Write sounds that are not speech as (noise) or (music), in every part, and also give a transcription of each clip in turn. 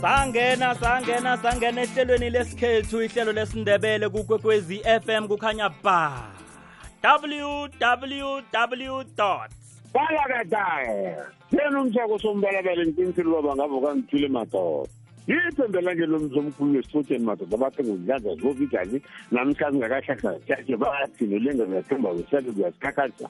sangena sangena sangena ehlelweni lesikhethu ihlelo lesindebele kukwekwezi FM kukhanya ba. www balakataya yena umsako sombalabele ngiqinisile uba bangavuka ngithule madoda yiphembelangeni lomzi omkhulu wesitotsheni madoda bathe ngudlanza zibova igazi namhlanje ngakahlahla jashe bathi nolenga uyathemba wesale kuyazikhakhazisa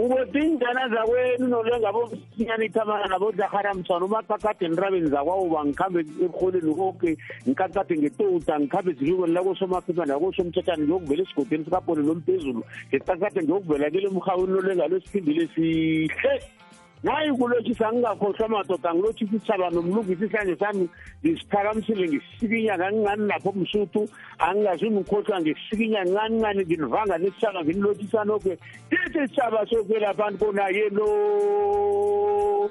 ukuthi ingane zakwenu nolenga bosinyana ithamana nabodlahara mswana umakakade enrabeni zakwawuba ngikhambe erholeni koke ngikakade ngetouta ngikhambe zilukweni lakosomaphima nakosomthetshane ngiyokuvela esigodini sikapoli lomphezulu ngekakade ngiyokuvela kele emhawini lolenga lwesiphindile sihle. Nayi kulotshisa ngingakhohlwa madoda ngilotshisa isithaba nomlungisi isandle sami ngisiphakamisile ngisikinya kancane lapho msuthu. Angingazi ngikhohlwa ngisikinya ncancane nginivanga nesithaba nginilotshisa nokwe tithi isithaba sokwelaphani konaye lo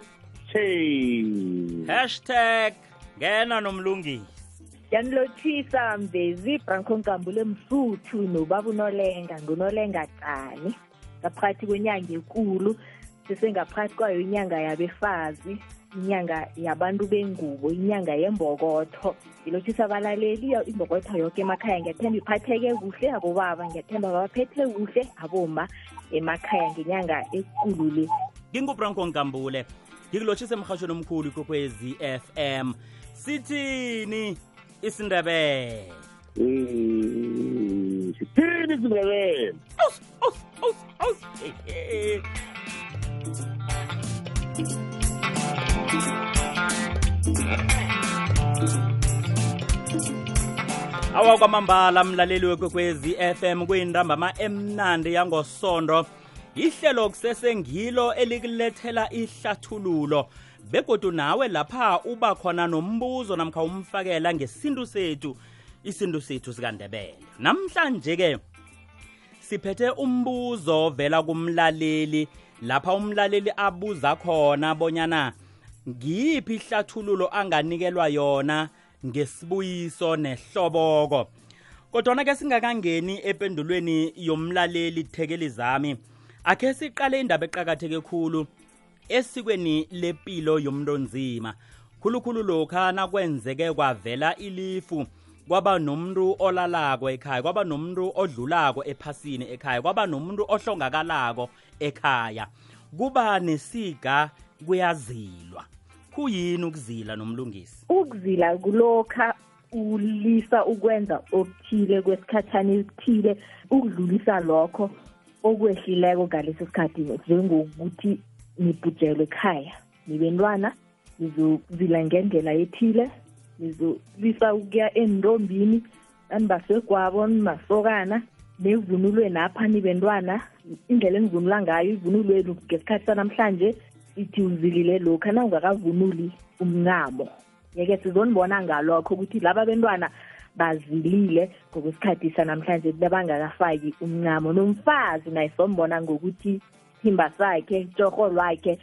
hey hashtag ngena nomlungisi yanilotshisa mvezi branco nkambule msuthu nobaba unolenga ngunolenga cani ngaphakathi kwenyanga ekulu sisengaphakathi kwayo inyanga yabefazi inyanga yabantu bengubo inyanga yembokotho. Ngilotshisa abalaleli imbokotho yoke emakhaya. Ngiyathemba iphatheke kuhle abobaba ngiyathemba babaphethe kuhle aboma emakhaya ngenyanga ekulu le. Ngingubranko nkambule ngikulotshisa emhashweni omkhulu kokwezi m. Sithini isindebele? Sithini isindebele awakwamambala mlaleli wekwekwezi FM kuyintambama emnandi yangosondo. Ihlelo kusesengilo elikulethela ihlathululo begodu nawe lapha uba khona nombuzo namkha umfakela ngesintu sethu isintu sethu sikandebele. Namhlanje-ke siphethe umbuzo vela kumlaleli. Lapha umlaleli abuza khona bonyana ngiyiphi ihlathululo anganikelwa yona ngesibuyiso nehloboko. Kodwana ke singakangeni empendulweni yomlaleli thekeli zami akhe siqale indaba eqakatheke khulu esikweni lempilo yomntu onzima. Khulukhulu lokha nakwenzeke kwavela ilifu kwaba nomuntu olalako ekhaya kwaba nomuntu odlulako ephasini ekhaya kwaba nomuntu ohlongakalako ekhaya. Kuba nesiga kuyazilwa. Kuyini ukuzila nomlungisi? Ukuzila kulokha ulisa ukwenza okuthile kwesikhathana esithile ukudlulisa lokho okwehlileko ngaleso sikhathi njengokuthi nibhujelwe ekhaya. Nibentwana nizokuzila ngendlela ethile. Nizolisa ukuya entombini nanibasegwabo nimasokana nevunulweni apha nibentwana. Indlela enivunula ngayo ivunulwenu ngesikhathi sanamhlanje ithi uzilile lokhu na ungakavunuli umncamo. Yeke sizonibona ngalokho ukuthi laba bentwana bazilile ngokwesikhathi sanamhlanje bangakafaki umncamo. Nomfazi naye sombona ngokuthi thimba sakhe tshorho lwakhe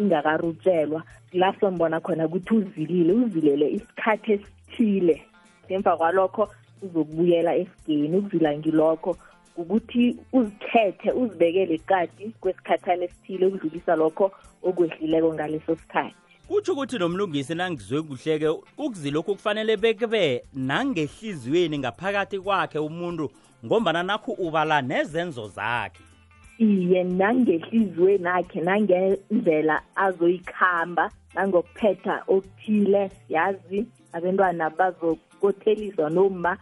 ingakarutshelwa. La sombona khona ukuthi uzilile uzilele isikhathi esithile. Ngemva kwalokho uzokubuyela esigeni ukuzila ngilokho ukuthi uzithethe uzibekele iqadi kwesikhathana esithile ukudlulisa lokho okwehlileko ngaleso sikhathi. Kutsho ukuthi nomlungisi nangizwe kuhleke ukuzilokhu kufanele bekube nangehliziyweni ngaphakathi kwakhe umuntu ngombana nakho ubala nezenzo zakhe iye nangehliziyweni akhe nangendlela azoyikhamba nangokuphetha okuthile yazi abentwana bazokotheliswa noma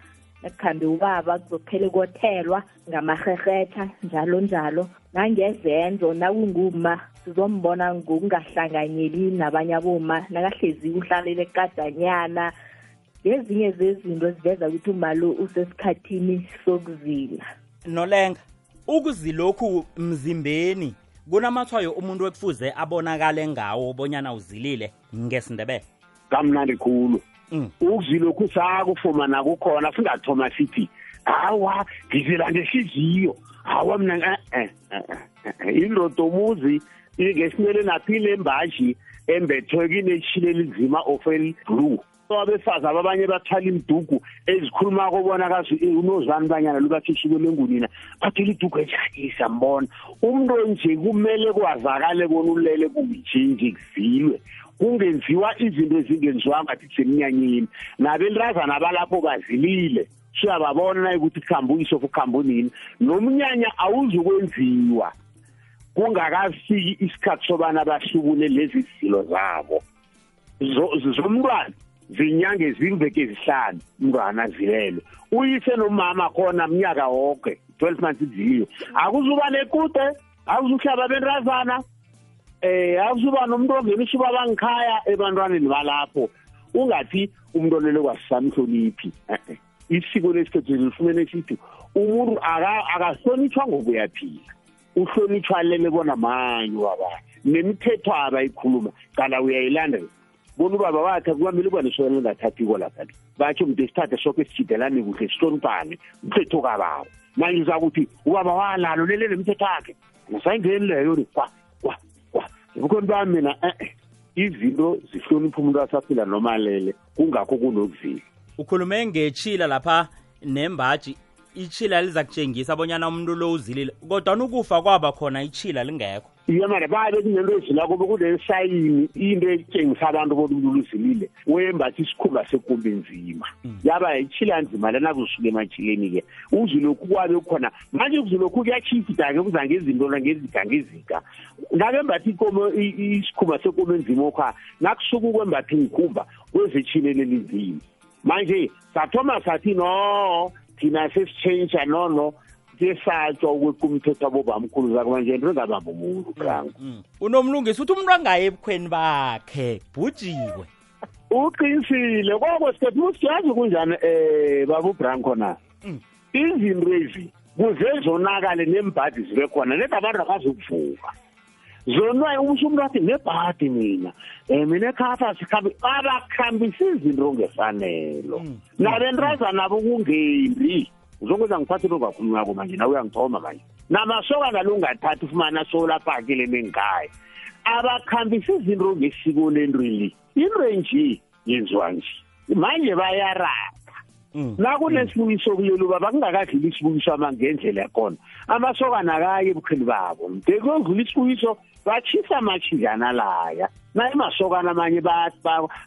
nakukhambe ubaba kuzokuphele kothelwa ngamaherhetha njalo njalo. Nangezenzo nakunguma sizombona ngokungahlanganyeli nabanye aboma nakahlezi uhlalele kadanyana ngezinye zezinto eziveza ukuthi umalo usesikhathini sokuzila. Nolenga ukuzilokhu mzimbeni kunamathwayo umuntu ekufuze abonakale ngawo bonyana uzilile ngesindebele? Kamnandi khulu. Mm. ukuzilokhu sakufumana kukhona singathoma sithi hawa ngizila ngehliziyo. Hawa mina eh, eh, eh, indodomuzi ngesimele naphile embaji embethwe kinetshile linzima ofel blue. Abefazi ababanye bathwala imidugu ezikhuluma kobona kazi unozani banyana lubathi ishiko lengunina bathela idugu ejahisa mbona? Umuntu onje kumele kwazakale bona ulele kuyijinji kuzilwe kungenziwa izinto ezingenziwa ngathi kusemnyanyeni. Nabelrazana abalapho bazilile siyababona ukuthi kuhambuyise kuhambo nini nomnyanya awuzukwenziwa. Kungakafiki isikhathi sobana bahlubule lezi zilo zabo. Zomntwana. Zinyanga eziveke ezihlanu umntwana zilele uyise nomama khona mnyaka wonke 12 months iziliwe akuzuba nekude akuzuhlaba bentazana eh akuzuba nomuntu ongenisa ubaba ngikhaya ebantwaneni balapho. Ungathi umuntu olele kwasisami hloniphi isiko lesikhethu lifumene sithi umuntu akahlonitshwa ngokuyaphila uhlonitshwa lele bona manye wabanye nemithetho abayikhuluma cala uyayilandela bona ubaba wakhe kumamele uba nesona lingathathiko lapha batsho mntu esithathe soke sijidelane kuhle sihloniphane umthetho kabawo. Manje uzakuthi ubaba walalo lele nemithetho yakhe. Nasayingeni leyo ni kwa kwa kwa. Ubukhona bami mina eh izinto zihlonipha umuntu asaphila noma lele kungakho kunokuvila ukhulume ngechila lapha nembaji ichila liza kutshengisa abonyana umuntu lo uzilile kodwa ukufa kwaba khona ichila lingekho. Iye mara babe kunento ezilako bekulesayini into etshengisa abantu bona umuntu uzilile wembathi isikhumba sekumbi nzima. Yaba ichila nzima lena kusuke emachileni-ke uzilokhu kwabe khona manje uzilokhu kuyachifita-ke kuza ngezinto ngezika ngezika nakembathi ikomo isikhumba sekomo enzima okha nakusuka ukwembatha ingikhumba kwezechileni elinzima manje sathoma sathi no thina sesitshentsha nono kesatshwa ukwekumthetho abobamkhulu zako manje into engabamba umuntu kango unomlungisi uthi umuntu angaye ebukhweni bakhe bhujiwe. Uqinisile koko sikhethi musiyazi kunjani um baba ubranco na? Izinto ezi kuze zonakale nembhadi zibe khona nedi abantu akazukuvuka zonwaye umusho umuntu athi nebhadi mina um mina ekhafa sikhambi abakhambisa izinto ngefanelo. Nabentrazana bokungembi uzokwenza ngiphathile ongakhulumako manje nawe uyangithoma manje. Namasokana lungathathi ufumana solapakile mengikhaya abakhambisa izinto ngesiko lentweli into enje yenziwa nje. Manje bayarapha. Nakunesibukiso kulelo baba kungakadluli isibukiso ama ngendlela yakhona. Amasokana akaye ebukheni babo. Mde kuyodlula isibukiso batshisa amachijana laya naye masokana amanye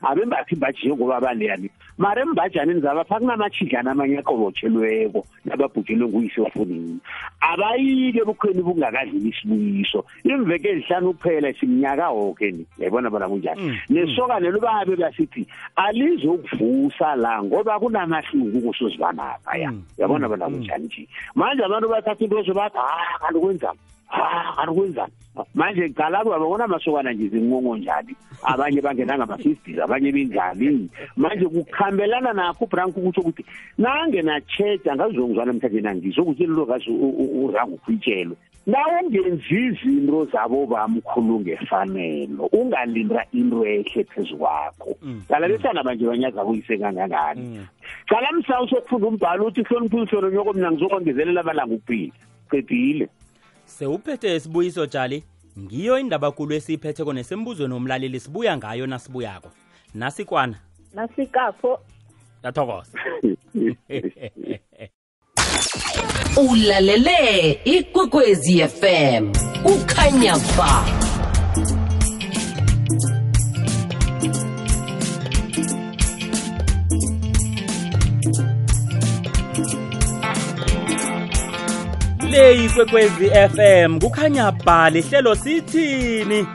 abembathi imbaji njengoba baleyani mara embajaneni zabo pha kunamachijana amanye aqobotshelweko nababhujelwe nguyise ofunini abayike ebukhweni bungakadluli isibukiso imveke ezihlanu kuphela simnyaka woke ni. Yayibona bona kunjani? Nesokane lubabe basithi alizokuvusa la ngoba kunamahlungu kusozibanapha ya. Yabona bona kunjani nje? Manje abantu bathatha into ezo bathi ha kanti kwenzani? Ha kanti kwenzani manje galabo babona amasokana nje zinqonqo njani? Abanye bangena ngama-fifties abanye benjani manje kukhambelana nakho ubrank ukuthi ukuthi nange na-checha ngazongizwa namhlanje nangizo ukuthi lelo kazi uzange ukhwitshelwe nawungenzi izinto zabo bamkhulu ngefanelo ungalinda into ehle phezu kwakho. Cala lesana manje banyaza kuyise kangangani. Cala msa usokufunda umbhalo uthi hlonipha uhlolo nyoko mina ngizokwangezelela amalanga ukuphila qedile. Sewuphethe isibuyiso tshali ngiyo indaba indabakulu esiyiphetheko nesembuzweni womlaleli sibuya ngayo nasibuyako. Nasikwana. Nasikapho. Yathokoza. (laughs) Ulalele ikwekwezi fm kukhanya ba le ikwekwezi FM kukhanya bhali ihlelo sithini?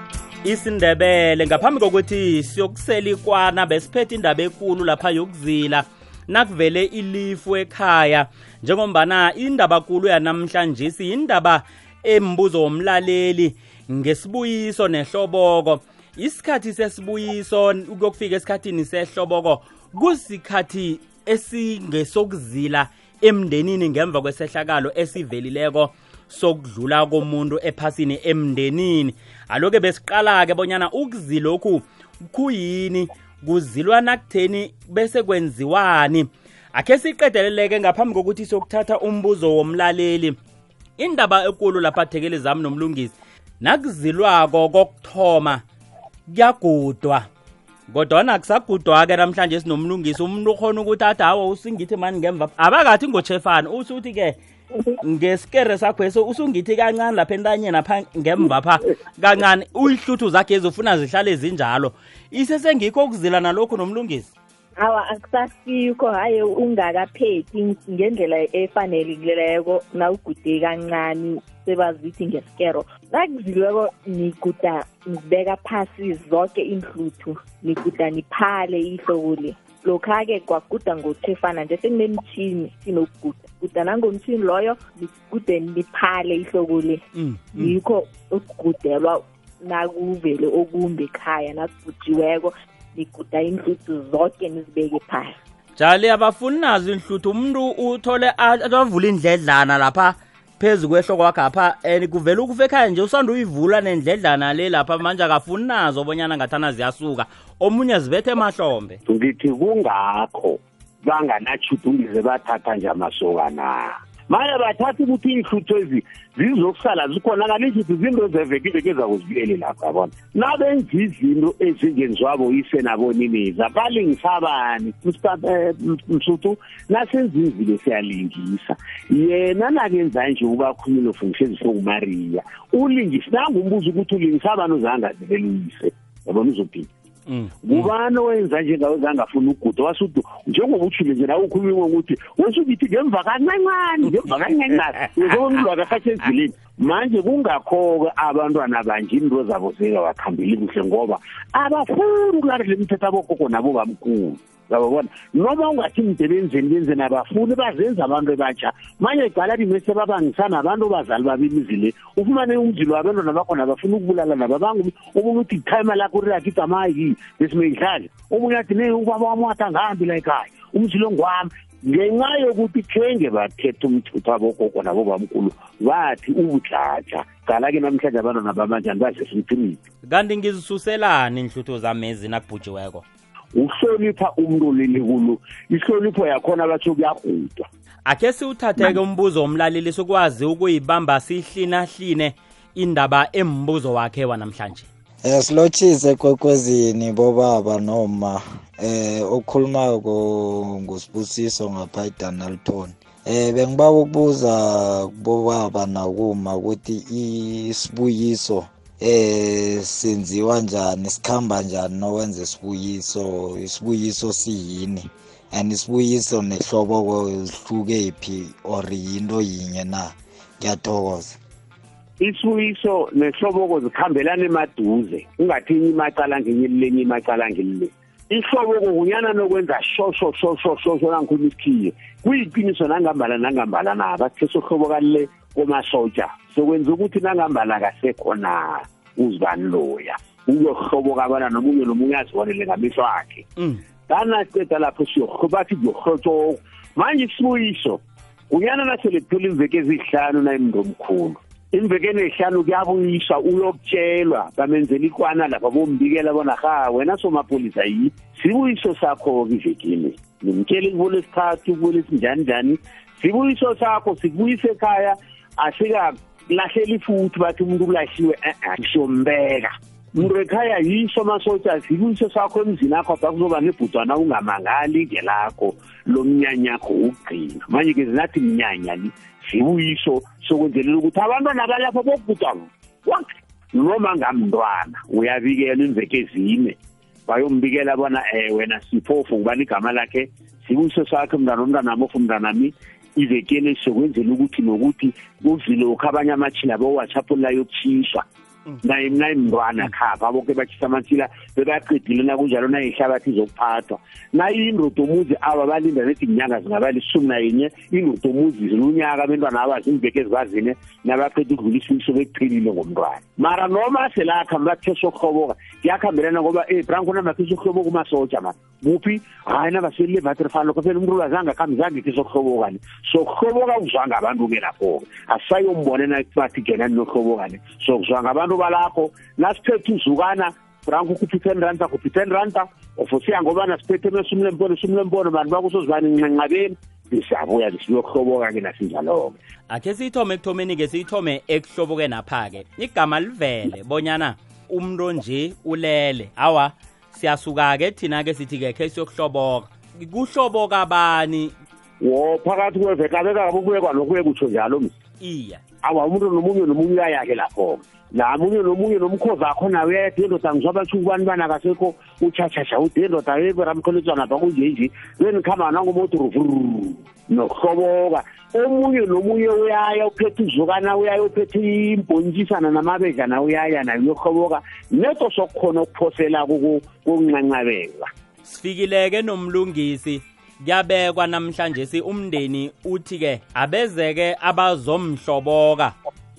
Isindebele ngaphambi kokuthi siyokusela ikwana besiphethe indaba ekulu lapha yokuzila nakuvele ilifu ekhaya. Njengombana indaba kulu yanamhlanje siyindaba embuzo womlaleli ngesibuyiso nehloboko. Isikhathi sesibuyiso ukuyokufika esikhathini sehloboko kusikhathi esingesokuzila emndenini ngemva kwesehlakalo esivelileko sokudlula komuntu ephasini emndenini. Aloke besiqala-ke bonyana ukuzilokhu kuyini kuzilwa nakutheni bese kwenziwani? Akhe siqedeleleke ngaphambi kokuthi sokuthatha umbuzo womlaleli. Indaba ekulu lapha thekeli zami nomlungisi nakuzilwako kokuthoma kuyagudwa. Kodwana kusagudwa-ke namhlanje sinomlungisi. Umuntu ukhona ukuthi athi hawa usingithi mani ngemva abakathi ngochefani usuthi-ke ngesikere sakho eso usungithi kancane lapha entanyeni apha ngemva pha kancane. Uyihluthu zakhe ezifuna zihlale zinjalo. Isesengikho ukuzila nalokhu nomlungisi? Awa akusasikho. Hayi ungakaphethi ngendlela efanelekileko nawugude kancani sebazithi ngesikero. Nakuzilweko niguda nibeka phasi zonke inhluthu niguda niphale ihloko le. Lokha-ke kwaguda ngothefana nje sekunemtshini sinokuguda. Guda nangomtshini loyo nigude niphale ihloko le. Mm, mm. yikho ukugudelwa nakuvele okumbi ekhaya nakugujiweko niguda inhluthu zonke nizibeke phasi. Jali abafuni nazo inhluthu umuntu uthole avula indledlana lapha phezu kwehloko wakhe apha and kuvele ukufa ekhaya nje usanda uyivula nendledlana le lapha manje akafuni nazo obonyana ngathana ziyasuka. Omunye zibethe emahlombe. Ngithi kungakho banganachudungize bathatha nje amasoka na manje bathatha ukuthi iinhluthu ezi zizokusala zikhonakala izinto zinto zevekiveke zakuzibuyele lapho yabona? Nabenza izinto ezingenziwabo yise naboniniza balingisa abani msuthu nasenzimvile siyalingisa. Yena nakenza nje ukakhululo fungishenzi sokumariya ulingisa nangumbuzo ukuthi ulingisa abantu zangazivele uyise? Yabona uzophinda Mm. kubani owenza njengawe zangafuni ukuguda wasuthi njengoba utshile nje nawe ukhuluma ngokuthi wesukithi ngemva kancancane ngemva kancancane. (laughs) Uzomntu akasatshe ezilini. Manje kungakho-ke abantwana banje into zabo zingakakhambeli kuhle ngoba abafuni ukulalela imithetho abogogo nabo bamkhulu. Uyabona noma ungathi mdebenzeni benzeni abafuni bazenza abantu ebatsha. Manje cala limese babangisana abantu bazali babimizi le ufumane umzilo wabantwana bakhona abafuni ukubulala nabo. Abangu omunye uthi ikhayima lakho rilakhi igamayi besimeyidlali omunye athi ne ubaba wami wathi angahambi la ekhaya umzilo ngwami ngenxa yokuthi khenge bakhetha umthutho abogogo nabo bamkhulu bathi ubudlaja cala-ke namhlanje abantwana bamanjani bazesimthimini kanti ngizisuselani inhluthu zamezi nakubhujiweko? Ukuhlonipha umuntu lelikulo ihlonipho yakhona batsho kuyagudwa akhe siwuthatheke umbuzo womlaleli sikwazi ukuyibamba sihlinahline indaba embuzo wakhe wanamhlanje Eh silotshise kwekwezini bobaba noma eh okhulumako ngusibusiso ngapha eDonalton. Eh bengiba ukubuza kubobaba nakuma ukuthi isibuyiso eh senziwa njani sikhamba njani nowenza isibuyiso isibuyiso siyini? And isibuyiso nehloboko zihlukephi or yinto yinye na? Ngiyathokoza. Isibuyiso nehloboko zikhambelana emaduze ungathinyi imacala ngenye lilenye imacala ngelile ihloboko kunyana nokwenza shosho shosho shosho nangikhuluma isikhiye kuyiqiniso nangambala nangambala na bathe sohloboka le komasotsha sokwenza ukuthi nangambala kasekho na uzibani loya. Uyohloboka abana nomunye nomunye azibonele ngamehlo akhe Mm. kanaceda lapho siyobathi kuyohlotshoko manje isibuyiso unyana nasele kuphela imveke ezihlanu nayimntu omkhulu imvekeni ehlanu kuyabuyiswa uyokutshelwa bamenzela ikwana lapha bombikela bona ha wena somapholisa yi? Sibuyiso sakho-ke ivekini nimtshele kubo lesithathu kubo lesinjani njani? Sibuyiso sakho sikubuyisa ekhaya. Asikalahleli ifuthi bathi umuntu ukulahliwe e-e siyombeka umuntu ekhaya yiso amasotsha sibuyiso sakho emzini akho apha kuzoba nebhudwana ungamangali ngelakho lomnyanyakho ukugcina manje-ke zinathi mnyanya li sibuyiso sokwenzelela ukuthi abantwana balapho bokubhudwa wonke noma ngamntwana uyabikela imveke ezine. Bayombikela bona um wena siphofu ngubani igama lakhe? Sibuyiso sakhe mntwana omntwana mofu mntanami ivekele sokwenzela ukuthi nokuthi kuzilokhu abanye amatshila bowatshapho yokutshiswa naye mna imntwana khapha boke batshisa amatshila bebaqedile nakunjalo naye ihlabathi izokuphathwa. Naye indoda omuzi aba balinda nethi inyanga zingaba lisumi nayinye indoda omuzi zilunyaka abentwana abazi imveke ezibazine nabaqeda ukudlula isifiso bekuqhelile ngomntwana. Mara noma selakha mbathe sokuhloboka kuyakhambelana ngoba eh branko namakhe sokuhloboka umasotsha mani. Kuphi hayi nabaselile vatrifalo phela umuntu ulazange akhambi zange ke sokuhloboka le sokuhloboka kuzwanga abantu-ke lapho-ke. Asisayombone nabathi gena ninohloboka-le sokuzwanga abantu balapho nasiphethe uzukana branko ukhuphi ten ranta khuphi ten ranta ofosiya ngoba nasiphethe mesumi lempono sumi lempono bantu bakusozibani ncanqabeni besiyabuya-ke siyokuhloboka-ke nasinjalo-ke. Akhe siyithome ekuthomeni-ke siyithome ekuhlobokeni apha-ke igama livele bonyana umntu nje ulele. Awa siyasuka-ke thina-ke sithi-ke khe siyokuhloboka. Kuhloboka bani? Wo phakathi kweveke abekabe kuye kwanokuye kutsho njalo msi iya. Awa umuntu nomunye nomunye uyayakhe lapho. La munye nomunye nomkhozi akho nawe uyayethe indoda ngizobatsho ukubani bani akasekho utshashasha ude indoda yeberamkholetswana pha kunjenje benikhamba nangomotoruvuru nokuhloboka. Omunye nomunye uyaya uphethe uzukana uyaya uphethe imbontshisana namabedlana uyaya nayo uyohloboka neto sokukhona ukuphosela kokuncancabeka sifikileke nomlungisi. Kuyabekwa namhlanje si umndeni uthi-ke abezeke abazomhloboka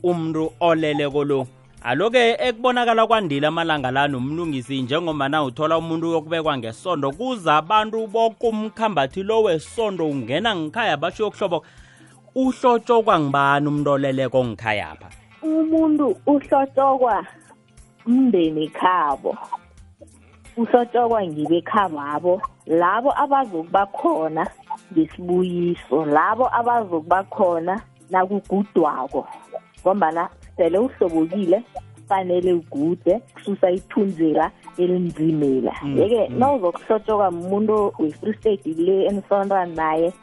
umuntu oleleko lo aloke ekubonakala kwandile amalanga la nomlungisi njengomana uthola umuntu yokubekwa ngesondo kuza abantu bokumkhambathi lo wesondo ungena ngikhaya basho yokuhloboka. Uhlotshokwa ngibani umuntu oleleko ngikhayapha umuntu uhlotshokwa umndeni khabo uhlotshokwa ngibe khababo labo abazokuba khona ngesibuyiso labo abazokuba khona nakugudwako ngombana sele uhlobokile fanele ugude kususa ithunzela elinzimela Mm, yeke mm. nawuzokuhlotshokwa muntu we-free state le enisonda naye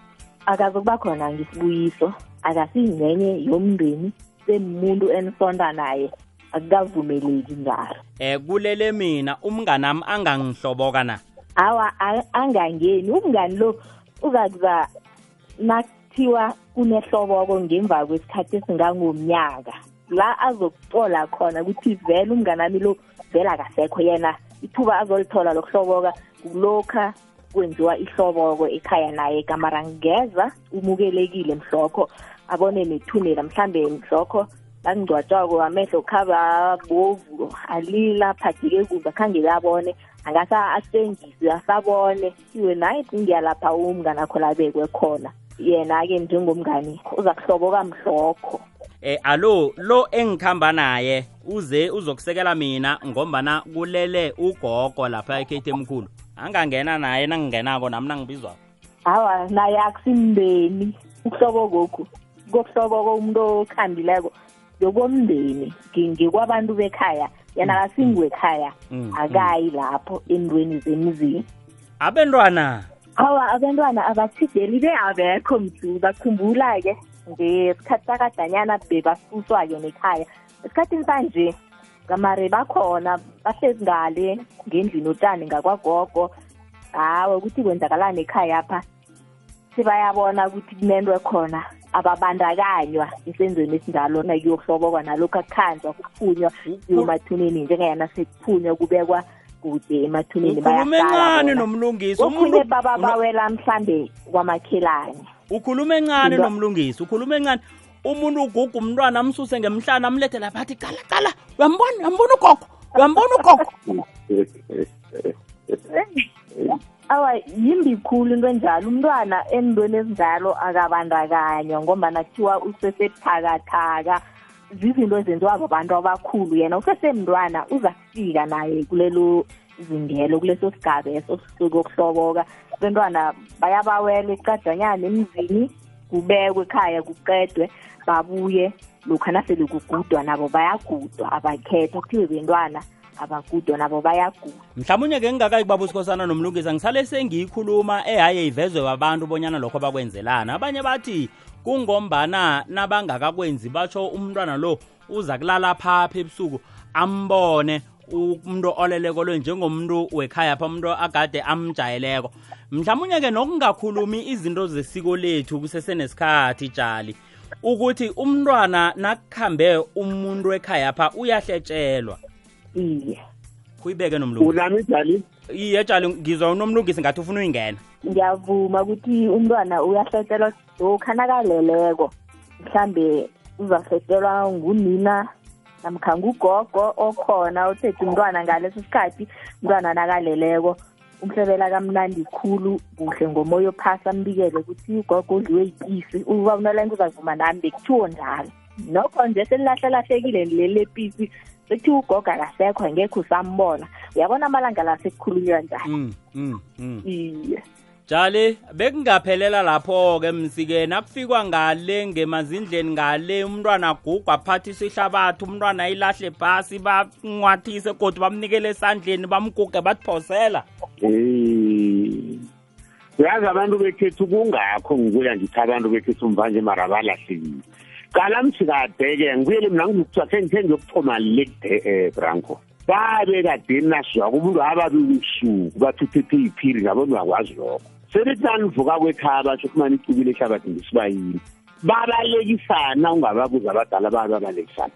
akazokuba khona ngesibuyiso akasiyingcenye yomndeni semuntu enisonda naye akukavumeleki njalo. Um kulele mina umnganami angangihloboka na? Awa angangeni. Umngani lo uzakuza nakuthiwa kunehloboko ngemva kwesikhathi esingangomnyaka. La azokucola khona ukuthi vele umnganami lo vele akasekho yena. Ithuba azolithola lokuhloboka kulokha kwenziwa ihloboko ekhaya naye kamara ngeza umukelekile mhlokho abone nethunela mhlambe mhlokho nakungcwatshwako amehlo khaba bovu alila phathike kumbe akhange kabone angasa asengise asabone. Iwe naye ngiyalapha umnganakho labekwe khona. Yena-ke njengomngani uza kuhloboka mhlokho. Eh alo lo engikhamba naye uze uzokusekela mina ngombana kulele ugogo lapha ekhethe emkhulu. Angangena naye nangingenako nami nangibizwako hawa naye akusimbeni. Ukuhlobokokhu kokuhloboko umuntu okhambileko yokomndeni ngikwabantu bekhaya yena akasingiwekhaya Mm, akayi lapho endweni zemzini abentwana? Awa abantwana abathideli be abekho mdu bakhumbula-ke ngesikhathi sakadanyana bebasuswa-ke nekhaya. Esikhathini sanje kamare bakhona bahlezi ngale ngendlini utshani ngakwagogo. Hawe ukuthi kwenzakalani ekhaya apha sebayabona ukuthi kunento khona. Ababandakanywa esenzweni esinjalo nakuyohlobokwa nalokhu akukhanjwa kuphunywa kuyomathuneni njengayana sekuphunywa kubekwa kude emathuneni ukhuluma encane bayahlala bona. nomlungisi? Okhunye umuntu baba uno- bawela mhlambe kwamakhelane ukhuluma encane Into- nomlungisi? Ukhuluma encane umuntu uguga umntwana amsuse ngemhlana amlethe lapha athi qala qala uyambona uyambona ugogo uyambona ugogo. (laughs) awa yimbi khulu into enjalo. Umntwana endweni ezinjalo akabandakanywa ngombana kuthiwa usesebuthakathaka. Zizinto ezenziwa babantu abakhulu yena. Usesemntwana uza kufika naye kulelo zingelo kuleso sigabeso sokuhloboka. Abentwana bayabawela ecadanyana emzini kubekwe ekhaya kuqedwe babuye. Lokhu nasele kugudwa nabo bayagudwa abakhetha kuthiwe bentwana abagudwa nabo bayagudwa mhlawumunye-ke ngingakayi kubaba usikhosana nomlungisi ngisale sengiyikhuluma ehaye ivezwe babantu bonyana lokho bakwenzelana abanye bathi kungombana nabangakakwenzi batsho umntwana lo uza kulala phapha ebusuku ambone umuntu oleleko lo njengomuntu wekhaya pha umuntu agade amjayeleko. Mhlawumunye-ke nokungakhulumi izinto zesiko lethu kusesenesikhathi tshali ukuthi umntwana nakukhambe umuntu ekhaya pha uyahletshelwa iye. Kuyibeke nomlungisi unami jali iye tshali ngizwa unomlungisi ngathi ufuna uyingena. Ngiyavuma ukuthi umntwana uyahletelwa lokha nakaleleko. Mhlambe uzahletelwa ngunina namkha ngugogo okhona othethe umntwana ngaleso sikhathi umntwana nakaleleko. Umhlebela kamnandi khulu kuhle ngomoya ophasi ambikele ukuthi ugogo udliwe yipisi. Uba unolenza uzavuma nami bekuthiwo njalo. Nokho nje selilahlelahlekile leli lepisi sekuthiwa ugogo akasekho angekho usambona. Uyabona amalanga la sekukhulunywa njani mm, mm, mm. iye. Jali bekungaphelela lapho-ke msike nakufikwa ngale ngemazindleni ngale umntwana agugwa aphathisa ihlabathi umntwana ilahle phasi banqwathise kodwa bamnikele esandleni bamguge bathiphosela Eh. uyazi abantu bekhethu kungakho ngikuya ngithi abantu bekhethu mvanje mara balahlekile qala msikade-ke ngibuyele mina ngizokuthiwa khe ngikhe ngiyokuthoma le um branco babe kadeni nasizwako umuntu ababi ubusuku bathi uphephe iphiri ngabo niyakwazi lokho. Selithi nanivuka kwekhaya batsho kumane icubile ehlabathi ngesibayini babalekisana ungababuza abadala babe babalekisana.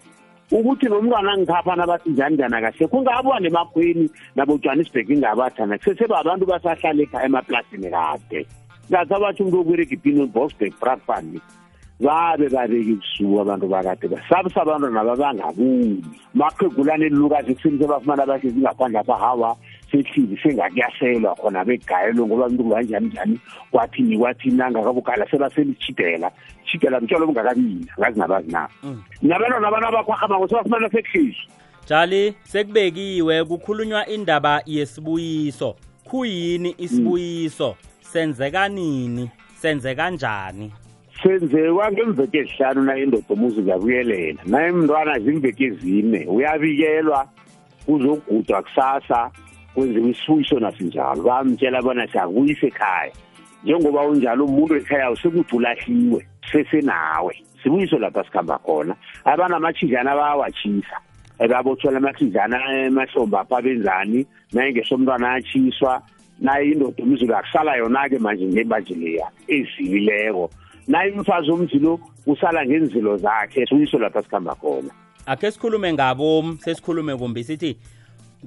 Ukuthi nomntwana ngikhaphana bathi njani njani akahle kungabuwa nemakhweni nabojohannesburg ingabathana kusesebabantu basahlala ekhaya emaplasini kade. Ngathi abatsho umuntu okwereka ipini bosburg bradfund babe babeka ebusuku abantu bakade basabisa abantwana babangabuyi maqhegulane elilukazi ekuseni sebafumana bahlezi ngaphandle apha hawa sehlili sengakuyaselwa khona begayelwe ngoba umuntu kunganjani njani? Kwathini kwathini nangakabukala sebaselitshidela tshidela mtshalo obungakabini? Ngazi nabazi na. Nabantwana abantu abakhwahamako sebafumana sekuhlizwa jali sekubekiwe kukhulunywa indaba yesibuyiso. Khuyini isibuyiso? Senzeka nini senzeka njani senzewa ngemveke ezihlanu naye indoda umuzi uyabuyelela naye mntwana zimveke ezine uyabikelwa kuzogudwa kusasa kwenziwa isibuyiso nasinjalo. Bamtshela bona siyakuyisa ekhaya. Njengoba unjalo umuntu ekhaya sekuthi ulahliwe sesenawe. Sibuyiso lapha sikhamba khona. Abanamachijana bayawatshisa babotshelwa amachijana emahlombe apha benzani naye ngesomntwana atshiswa naye indoda umzulu akusala yona-ke manje ngembaji leya ezilileko naye umfazi omzilo usala ngenzilo zakhe sibuyiso lapha sikhamba khona. Akhe sikhulume ngabo sesikhulume kumbi sithi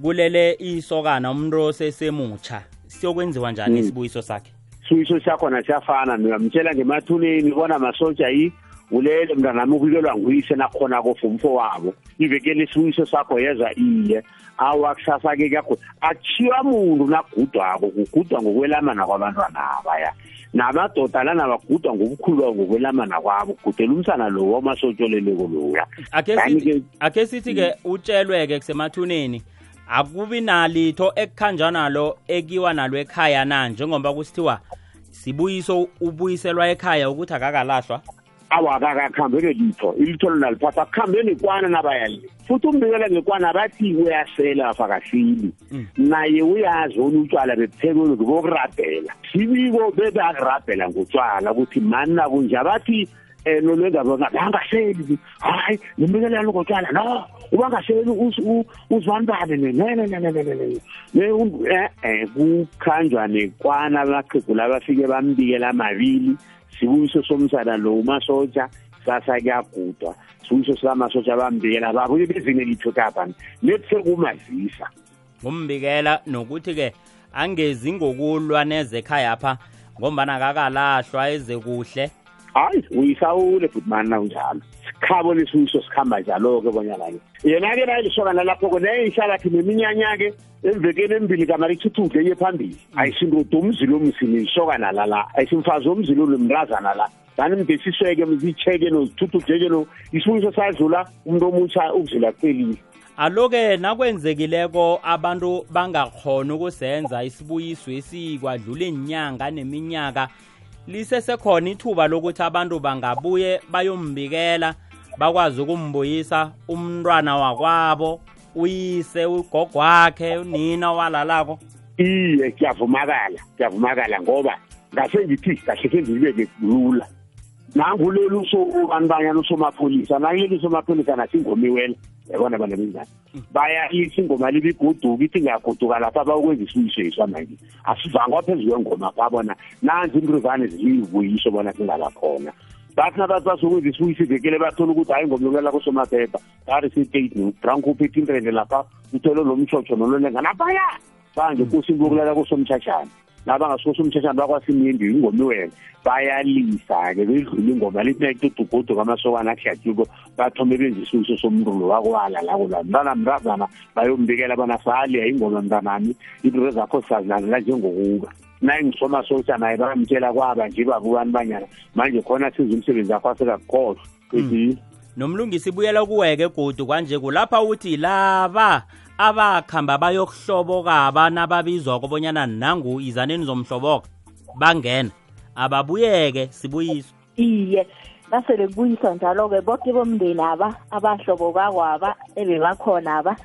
kulele isokana umuntu osesemutsha siyokwenziwa njani isibuyiso sakhe? Sibuyiso sakhona siyafana uyamtshela ngemathuneni bona masotsha yi ulele mntanami ubikelwa nguyise nakhona kofumfo wabo. Ivekele isibuyiso sakho yeza iye. Awa kusasa-ke kuyagudwa akutshiywa muntu nakugudwako kugudwa ngokwelamana kwabantwana abaya namadoda lana bagudwa ngobukhulu babo ngokwelamana kwabo kugudela umsana lo wamasotsholeleko loya. Akhe Kanti-ke- sithi akhe sithi-ke utshelwe-ke kusemathuneni akubi nalitho ekukhanjwa nalo ekiwa nalo ekhaya na? Njengoba kusithiwa sibuyiso ubuyiselwa ekhaya ukuthi akakalahlwa. Awakakakhambele litho ilitho lona liphatha kuhambe nekwana nabayali. Futhi umbikela ngekwana bathi uyasela afakahlili. Naye uyazi ona utshwala bebuthekweni bokurabhela sibiko bebakurabhela ngotshwala ukuthi mani nakunje abathi um nolwengabona bangaseli hayi nimbikelani ngotshwala no ubangaseli uzibani bani e-e kukhanjwa nekwana amaqhegu bafike bambikela amabili. Sibuyiso somsana lo umasotsha sasa kuyagudwa. Sibuyiso sikamasotsha bambikela babuye bezine litho kapani lethi sekumazisa ngumbikela nokuthi-ke angezi ngokulwa neze ekhaya pha ngombana akakalahlwa eze kuhle hayi uyisawule futhi mani nawunjalo. Sikhabo lesibuyiso sikhamba njalo-ke bonyana-ke yena-ke nayilisokana lapho-ke neyihlalathi neminyanya-ke emvekeni embili kamari ithuthuhle ye phambili. Ayisindoda umzilo omsini lisokana lala ayisimfazi omzilo nomntazana la. Dani mdesisweke mzitsheke nozithuthujeke no. Isibuyiso sadlula umuntu omutsha ukuzila kuqelile alo-ke nakwenzekileko abantu bangakhona ukusenza isibuyiso esikwadlula inyanga neminyaka. Lisesekhona ithuba lokuthi abantu bangabuye bayombikela bakwazi ukumbuyisa umntwana wakwabo uyise ugogo wakhe unina walalako iye kuyavumakala kuyavumakala ngoba ngase ngithi kahle ke ngibeke lula. Nanguleli usobanibanyana usomapholisa? Nangileli usomapholisa nasingomiwela yabona bana benzani bayayisa ingoma libe iguduka ithi ngiyaguduka lapha bayokwenza isibuyiso yiswa manje. Asivangwa phezu kwengoma babona nanzi into zane ziyibuyiso bona singabakhona bathi nabathi basokwenza isibuyiso ivekele bathola ukuthi hayi ngomlukela kusomaphepha baristate nobranko uphethe intrende lapha uthole lo mtshotsho nololenga naphaya manje kusi imbukulela kusomtshashana nabangasikosi umtshashana bakwasimindi ingoma iwena bayalisa-ke bedlula ingoma lithi nayicudugudu kamasokana akuhlatyuko bathome benza isibuyiso somuntu lo wakwala lako la mntana mntazana bayombikela bona sali ingoma mntanami into zakho sizazilalela njengokuba naye ngisomasosha naye bayamtshela kwaba nje babukani banyana manje khona siza umsebenzi wakho asekakukhohlwa ethi nomlungisi ibuyela kuweke godu kwanje kulapha uthi laba abakhamba bayokuhlobokaba nababizwa kobonyana nangu izaneni zomhloboka bangena ababuyeke sibuyiswe. Iye nasele kubuyiswa njalo-ke bonke bomndeni aba abahlobo kakwaba ebebakhona aba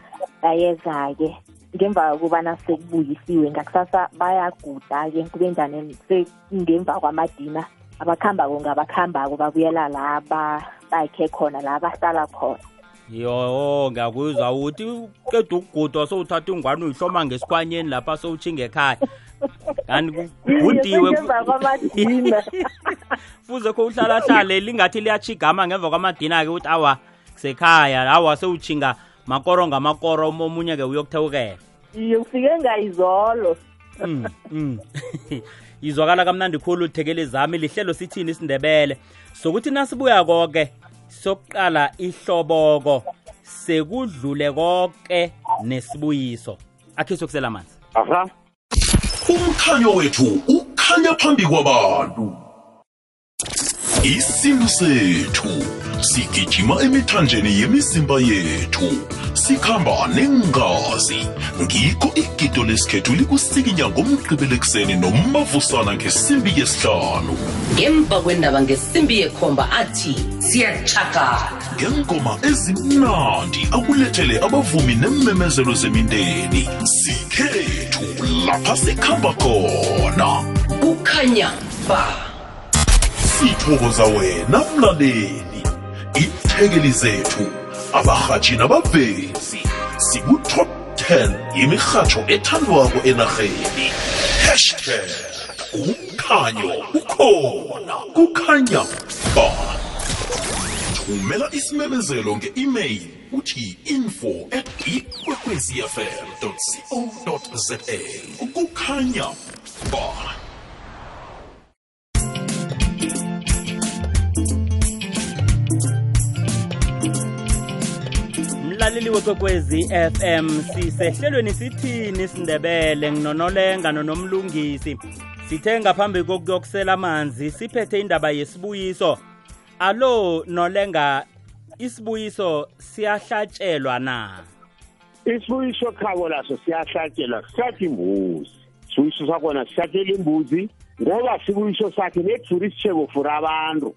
bayeza-ke. Ngemva kokubana sekubuyisiwe ngakusasa bayaguda-ke kube njani sekungemva kwamadina abakhambako ngabakhambako babuyela la bakhe khona la bahlala khona. Yo ngiyakuzwa uthi qeda ukugudwa sowuthatha ingwane uyihloma ngesikhwanyeni lapha sowutshinga ekhaya. Kanti kudiwe kwamadina. (laughs) Fuze kho uhlalahlale lingathi liyachigama ngemva kwamadina-ke ukuthi awa kusekhaya awa sewutshinga makoro ngamakoro omunye-ke uyokuthewukela. Iye ufike ngayizolo. Mm, mm. (laughs) izwakala kamnandi khulu thekele zami lihlelo sithini isindebele. Sokuthi nasibuya konke sokuqala ihloboko sekudlule konke nesibuyiso. Akhe sokusela amanzi aha. Umkhanyo wethu ukhanya phambi kwabantu. Isintu sethu. Sigijima emithanjeni yemizimba yethu. Sikhamba nengazi. Ngikho igido lesikhethu likusikinya ngomgqibelekuseni nomavusana ngesimbi yesihlanu. Ngemva kwendaba ngesimbi yekhomba athi siyatshakala ngengoma ezimnandi akulethele abavumi nememezelo zemindeni. Sikhethu lapha sikhamba khona. Kukhanya ba. Sithokoza wena mlaleli. Ithekeli zethu. Abarhatshi nabavezi sikutop 10 imirhatsho ethandwako enarheni. Hashtag umkhanyo ukhona kukhanya ba. Thumela isimemezelo nge-email uthi info at ikwekwezfm co za kukhanya ba mlaleli wekwekwezi FM sisehlelweni sithini sindebele nginonolenga nonomlungisi. Sithe ngaphambi kokuyokusela amanzi siphethe indaba yesibuyiso. Alo nolenga isibuyiso siyahlatshelwa na? Isibuyiso khabo laso siyahlatshelwa sisathi imbuzi. Isibuyiso sakhona sihlatshela imbuzi ngoba sibuyiso sakhe nedura isitshebo for abantu.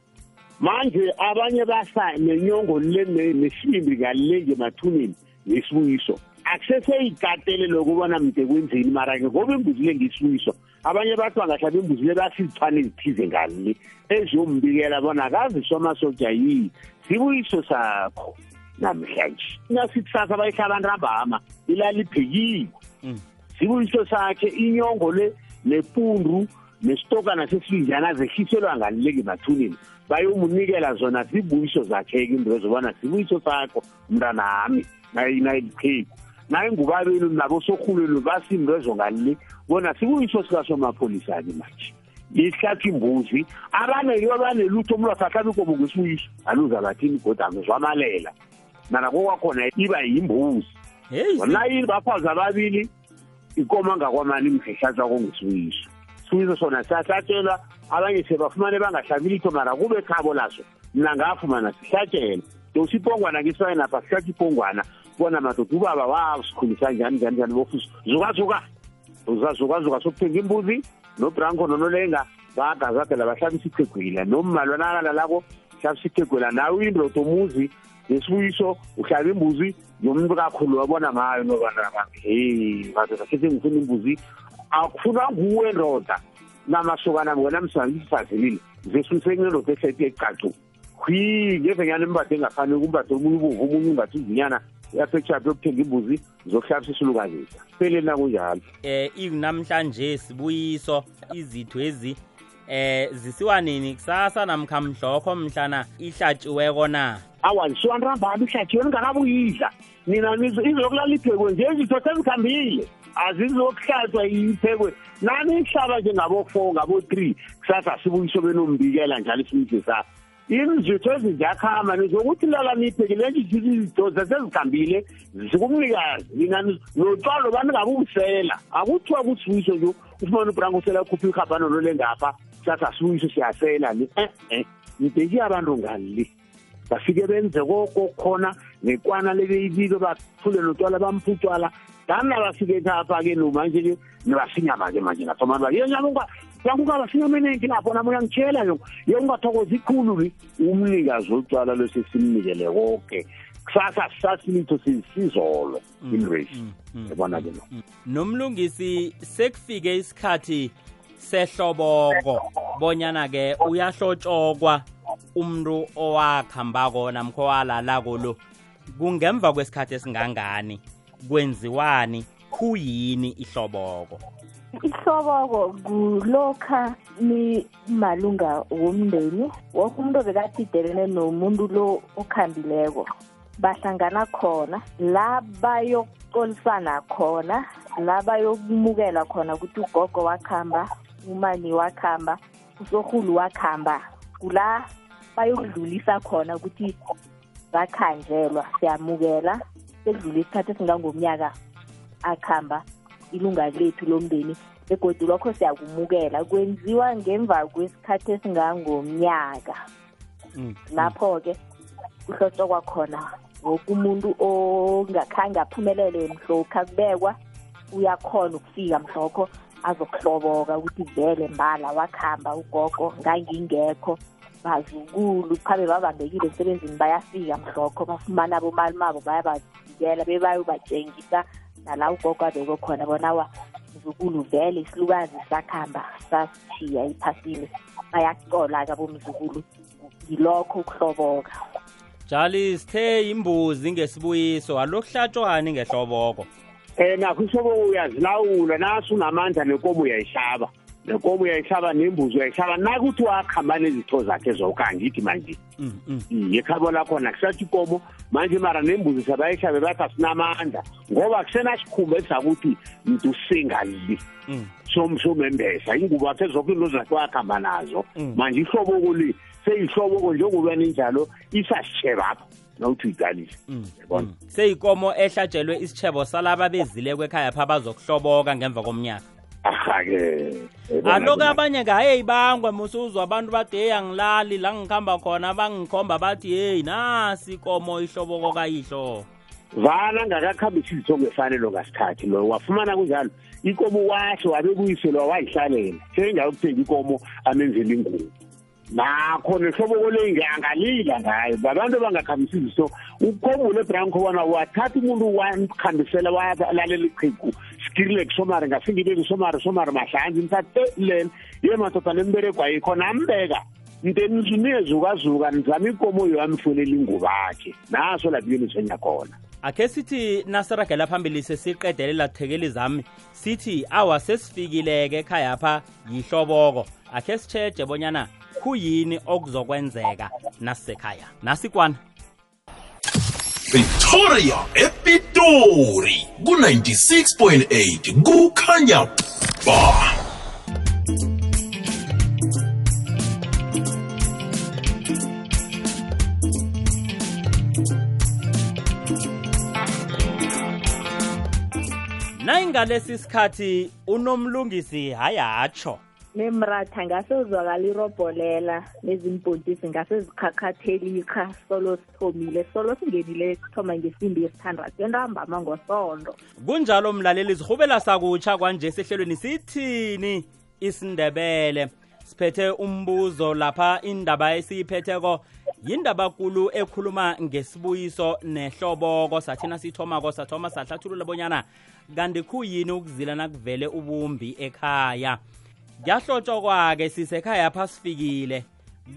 Manje abanye basa nenyongo le ne- nesimbi ngale ngemathuneni ngesibuyiso akuseseyikatele lokubona mde kwenzeni mara-ke ngoba imbuzi le ngesibuyiso. Abanye bathi bangahlaba imbuzi le basizithwane ezithize ngale eziyombikela bona akazi somasoja yini. Sibuyiso sakho. Namhlanje nasithi sasa bayihlaba ntambama ilali iphekile Mm. sibuyiso sakhe inyongo le nepundu nesitokana sesivinjana zehliselwa ngalileki emathuneni bayomunikela zona zibuyiso zakhe-ke into zobana sibuyiso sakho mntanami nayilipheki naye ngubabeni nabo sorhulweni basimrezo ngalile. Bona sibuyiso sikasomapholisa-ke manje. Ihlathi imbuzi abane banelutho umuntu asahlabi ikomo ngesibuyiso aluza bathini kodwa angizwamalela mana kokwakhona iba yimbuzi. Heyi nayi bafazi ababili? Ikomo angakwamani mhehlatshwa kongesibuyiso sibuyiso sona siyahlatshelwa abanye sebafumane bangahlabi litho mara kube khabo laso mna ngafumana sihlatshela dosa ipongwana ngisayeni apha sihlatha ipongwana bona madoda ubaba wasikhulisa njani njani njani bofuso? Zukazuka uzazukazuka sokuthenga imbuzi nobranko nonolenga. Bagazadela bahlabisa ichegwila nommalwana akalalako hlabisa ichegwila nawe indoda omuzi ngesibuyiso uhlaba imbuzi yomuntu kakhulu wabona ngayo nobanaa heyi madoda khethe ngifuna imbuzi akufunwa nguwe ndoda. Namasokana wena msangifazilile zesusengendoda ehlethe ecacu. Hwi ngevenyana imbade engafani kumbathe omunye ubuvu omunye umbathe izinyana yaphetshaphi yokuthenga imbuzi zokuhlabisa isilukazisa peleni nakunjalo. Eh ikunamhlanje sibuyiso. Izitho ezi eh zisiwa nini? Kusasa namkha mhlokho mhlana ihlatshiweko na? Awa nisiwantambami ihlathiwe ningakabuyidla nina izokulala iphekwe nje izitho sezikhambile azizokuhlatshwa iphekwe. Nani ihlaba njengabo-four ngabo-three? Kusasa sibuyiso benombikela njalo isibuyiso sakho imzitho ezinjakhama nizokuthi lala niyiphekile nje izitho sezikhambile zikumnikazi. Nina ni- notshwalo baningabubusela akuthiwa kusibuyiso nje ufumane ubranko usela khupha ihabhano lolengapha sasa sibuyiso siyasela ni eh nibeki abantu ngale. Bafike benze koko khona nekwana lebeyibiko bathule notwala bampha utshwala dani nabafike ekhapha-ke no manje-ke nibasinyama-ke manje nathoma ye nyama yakungabasinyamenenki lapho nami uyangitshela yo ye ungathokoza ikhulu-ke umnikazi wotshwala lwesesimnikele koke kusasa sisasilitho sizolo inrace yabona-ke lo nomlungisi sekufike isikhathi sehloboko bonyana ke uyahlotshokwa umuntu owakhambako namkho walalako lo kungemva kwesikhathi esingangani? Kwenziwani kuyini ihloboko? Ihloboko kulokha ni malunga womndeni woke umuntu bekathi idelene nomuntu lo okhambileko bahlangana khona la bayokucolisana khona la bayokumukela khona ukuthi ugogo wakhamba umani wakhamba usorhulu wakhamba kula bayokudlulisa khona ukuthi bakhanjelwa siyamukela. Sekudlula isikhathi esingangomnyaka akhamba ilunga lethu lomndeni begodwa lokho siyakumukela. Kwenziwa ngemva kwesikhathi esingangomnyaka. Mm. lapho-ke kuhlotshokwa khona woke umuntu ongakhange aphumelele mhlokha kubekwa uyakhona ukufika mhlokho azokuhloboka ukuthi vele mbala wakhamba ugogo ngangingekho. Bazukulu khabe babambekile emsebenzini bayafika mhlokho bafumana abomali mabo bayabavikela bebayobatshengisa nala ugogo abekwe khona bona wa mzukulu vele isilukazi sakhamba sasithiya iphasini bayacola-ke abomzukulu yilokho ukuhloboka. Jali sithe imbuzi ngesibuyiso alokuhlatshwani ngehloboko? Um nakho ihlobo uyazilawula naso unamandla nenkomo uyayihlaba. Nenkomo uyayihlaba nembuzi uyayihlaba nakuthi wakhamba nezitho zakhe zonke angithi manje Mm, mm. iye ekhabo lakhona kusathi ikomo manje mara nembuzi sabayihlabe bathi asinamandla ngoba kusenasikhumba esizakuthi mntu singali Mm. somembesa ingubo akhe zonke into zakhe wakhamba nazo Mm. manje ihloboko le seyihloboko njengoba ninjalo isasitshebapha nawuthi uyiqalise Mm, Yabona? mm. seyikomo ehlatshelwe isitshebo salaba bezile kwekhaya pha bazokuhloboka ngemva komnyaka aha-ke aloku abanye ngaye ibangwe musuzwa abantu bathi heyi angilali la ngihamba khona bangikhomba bathi heyi nasi ikomo ihloboko kayihlo. Vana ngakakhambisi izitho ngefanelo ngasikhathi lo wafumana kunjalo ikomo wahle wabe kuyiselwa wayihlalela. Sengayokuthenga ikomo amenzela ingubo. Nakho nehloboko le angalila ngayo. Babantu abangakhambisi izitho ukukhombule ebranco bona wathatha umuntu wamkhambisela walalela iqhigu skirlek somari ngafingibeki somari somari mahlanzi mthathe lela ye madoda lembereko ayikho nambeka nteni niyezukazuka nizama ikomo yoyamfulela ingubo akhe naso lapho yenisenya khona akhe sithi nasiragela phambili sesiqedelela thekeli zami sithi awa sesifikileke ekhaya pha yihloboko. Akhe sitsheje bonyana kuyini okuzokwenzeka nasisekhaya nasikwana. Victoria Epitori ku96.8 kukhanya ba nayingalesi sikhathi unomlungisi hayatsho nemratha ngase uzwakala irobholela nezimbhontisi ngase zikhakhathelika solo sithomile solo singenile sithoma ngesimbi yesithandathu. Entambama ngosondo. Kunjalo mlaleli zihubela sakutsha kwanje sehlelweni sithini? Isindebele. Siphethe umbuzo lapha indaba esiyiphetheko yindaba kulu ekhuluma ngesibuyiso nehloboko. Sathina sithomako sathoma sahlathulula bonyana kanti khuyini ukuzila nakuvele ubumbi ekhaya kuyahlotshokwa-ke sisekhaya pha sifikile.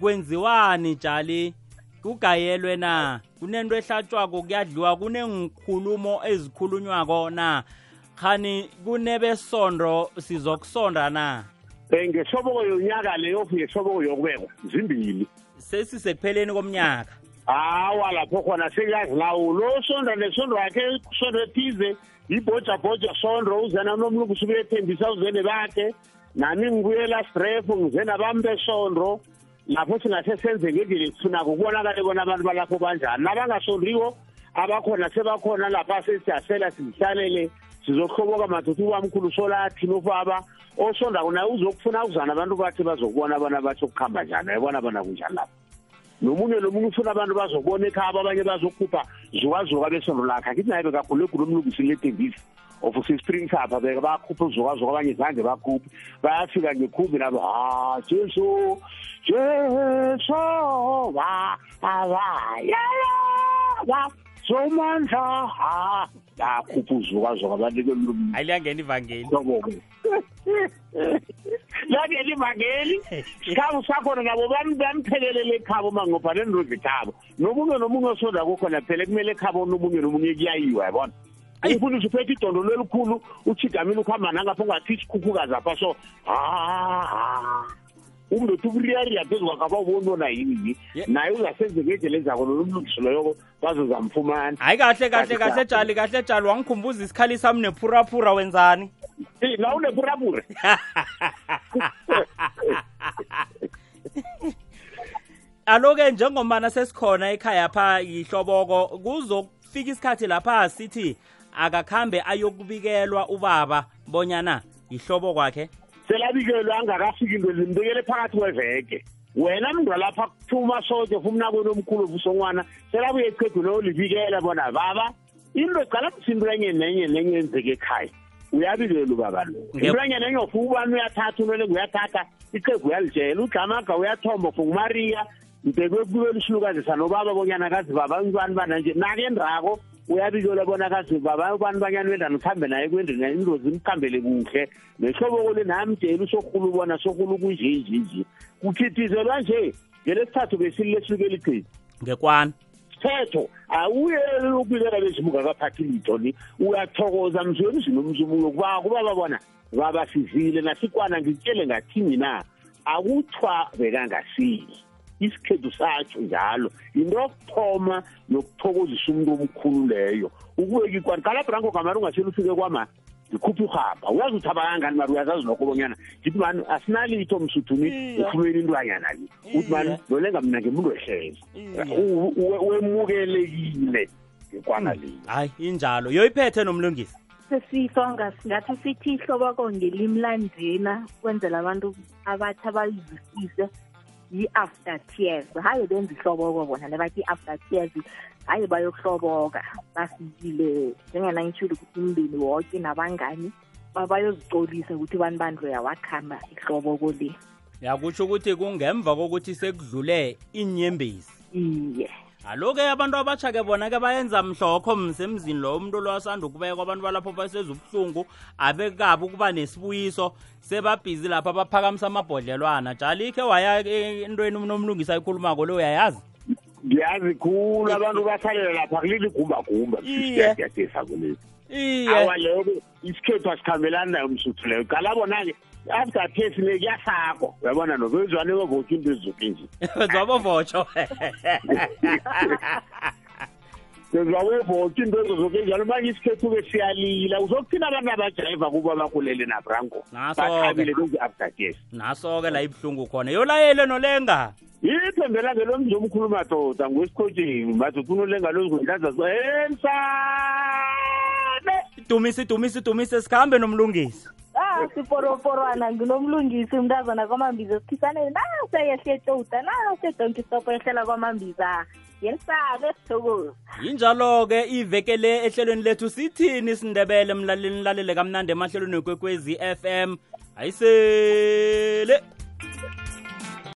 Kwenziwani jali? Kugayelwe na? Kunento ehlatshwako kuyadliwa kunengikhulumo ezikhulunywako na khani kunebesondo sizokusonda na? Um ngehloboko yonyaka leyo ngehloboko yokubekwa zimbili. Sesisekupheleni komnyaka? Hawa lapho khona sekuyazilawula osonda nesondo yakhe sondo ethize yibhojabhoja sondo uzena nomlungu usuke ethembisa uzene bakhe nami ngibuyela strefo ngize nabami besondo lapho singase senze ngendlela esifunako kubonakale bona abantu balapho banjani. Nabangasondiwo abakhona sebakhona lapha sesiyasela sizihlalele sizohloboka madoda ubamkhulu solathi nofaba osondako naye uzokufuna ukuzana abantu bathi bazokubona bona batsho kuhamba njani ayibona bona kunjani lapho. Nomunye nomunye ufuna abantu bazokubona ekhaba abanye bazokhupha zukazuka besondo lakhe akithi naye bekagule egula omlungisile etembisi of si-springs apha beke bayakhupha uzukazuka abanye zange bakhuphe. Bayafika ngekhumbi nabo ha jesu jesu wa abayaya somandla ha. Yakhupha uzukazuka banikela umlomo hayi liyangena ivangeli (laughs) lakeli ivangeli sikhabo sakhona nabo bam- bamphelelele ekhabo mangopha nendozi khabo nomunye nomunye osoda kukhona phela kumele ekhabo nomunye nomunye kuyayiwa yabona? Umfundisi uphethe idondo lelikhulu uchigamile ukuhamba nangapha ungathi isikhukhukazi apha so ha umntu othi ukuriyariya phezu kwakhe abawubonona yini Ye- naye uzasenze ngendlela ezako lolumlungisi loyo bazozamfumana hayi kahle kahle Kahle, jali kahle jali wangikhumbuza isikhali sami nephuraphura wenzani? Na unepurapura (laughs) aloke njengomana sesikhona ekhaya pha yihloboko kuzofika isikhathi lapha sithi akakhambe ayokubikelwa ubaba bonyana yihlobo kwakhe selabikelwe angakafiki into limbekele phakathi kweveke. Wena mntu walapha kuthuma soke fumnakweni omkhulu vusongwana selabuye ichegwini olibikela bona baba into eqala msinto enye nenye nenye enzeke ekhaya. Uyabikela ubaba lo? Nge- into enye nenye ofu ubani uyathatha unolenge uyathatha iqegu uyalitshela ujamaga uyathomba fungumariya mbekwe kubikela isilukazi sanobaba bonyana kazi baba ubani bana nje nake ndako uyabikela bona kazi baba ubani banyana wendani ukhambe naye kwendini indozi imkhambele kuhle. Nehloboko le namtshela usorhulu ubona sorhulu kunjenjenje kukhithizelwa nje ngelesithathu besili lesukela iqhizi ngekwana sithetho awuyeli ukubikela bezimuka kaphathi litho ni. Uyathokoza mzweni zinomzumulo kuba kuba babona baba sizile nasikwana ngitshele ngathini na? Akuthwa bekangasili isikhethu satsho njalo. Into yokuthoma nokuthokozisa umuntu omkhulu leyo. Ukubeka ikwana kala branko gamari ungatshela ufike kwama ngikhuphe uhamba uyazi uthi abakangani mari uyazazi lokho bonyana ngithi mani asinalitho msuthuni Iya. ufumeni intwanyana le uthi mani Iya. nolenga mina ngimuntu wehleze Iya. U- u- wemukelekile ngekwana le. Hayi injalo. Yoyiphethe nomlungisi. Sesisonga singathi sithi ihloboko ngelimi landina kwenzela abantu abathi bayizwisise. Yi-after tears. Hayi benza ihloboko bona nebathi i-after tears hayi bayokuhloboka. Bafikile njenganangitshile ukuthi umndeni woke nabangani babayozicolisa ukuthi bani bantu yawakhamba ihloboko le. Yakutsho ukuthi kungemva kokuthi sekudlule inyembezi iye alo-ke abantu abatsha-ke bona-ke bayenza mhlokho msemzini lo umuntu lo asanda ukubekwa abantu balapho baseza ubuhlungu abekabi ukuba nesibuyiso sebabhizi lapha baphakamisa amabhodlelwana. Jali ikhe waya entweni nomlungisi ayikhulumako le uyayazi? Ngiyazi khulu abantu basalela lapha kulili gumbagumba Iye. siyadiyadisa kulezi iye. Awa leyo isikhethu asikhambelani nayo msuthu leyo. Qala bona-ke after test le kuyasakwa. Uyabona nobezwane wevoti into ezizoke nje (laughs) zwabovotsho sezwawevoti into ezizoke njalo manje isikhethu-ke siyalila. Uzokuthina abantu abajayiva kuba bakhulele nabranko Naso-ke. bathabile bezi after test naso-ke la ibuhlungu khona. Yolayele nolenga. Ithembela ngelomzi omkhulu madoda ngwesikhotsheni madoda unolenga lozikundlaza emsane dumisi dumisi dumisi sikhambe nomlungisi. Ah siporoporwana nginomlungisi umntazana kwamambiza sikhisaneni naseyehle etouta nasedonkistopo ehlela kwamambiza? Yelisabe sithokozi yinjalo-ke iveke le ehlelweni lethu sithini sindebele mlaleli lalele kamnandi emahlelweni kwekwezi FM ayisele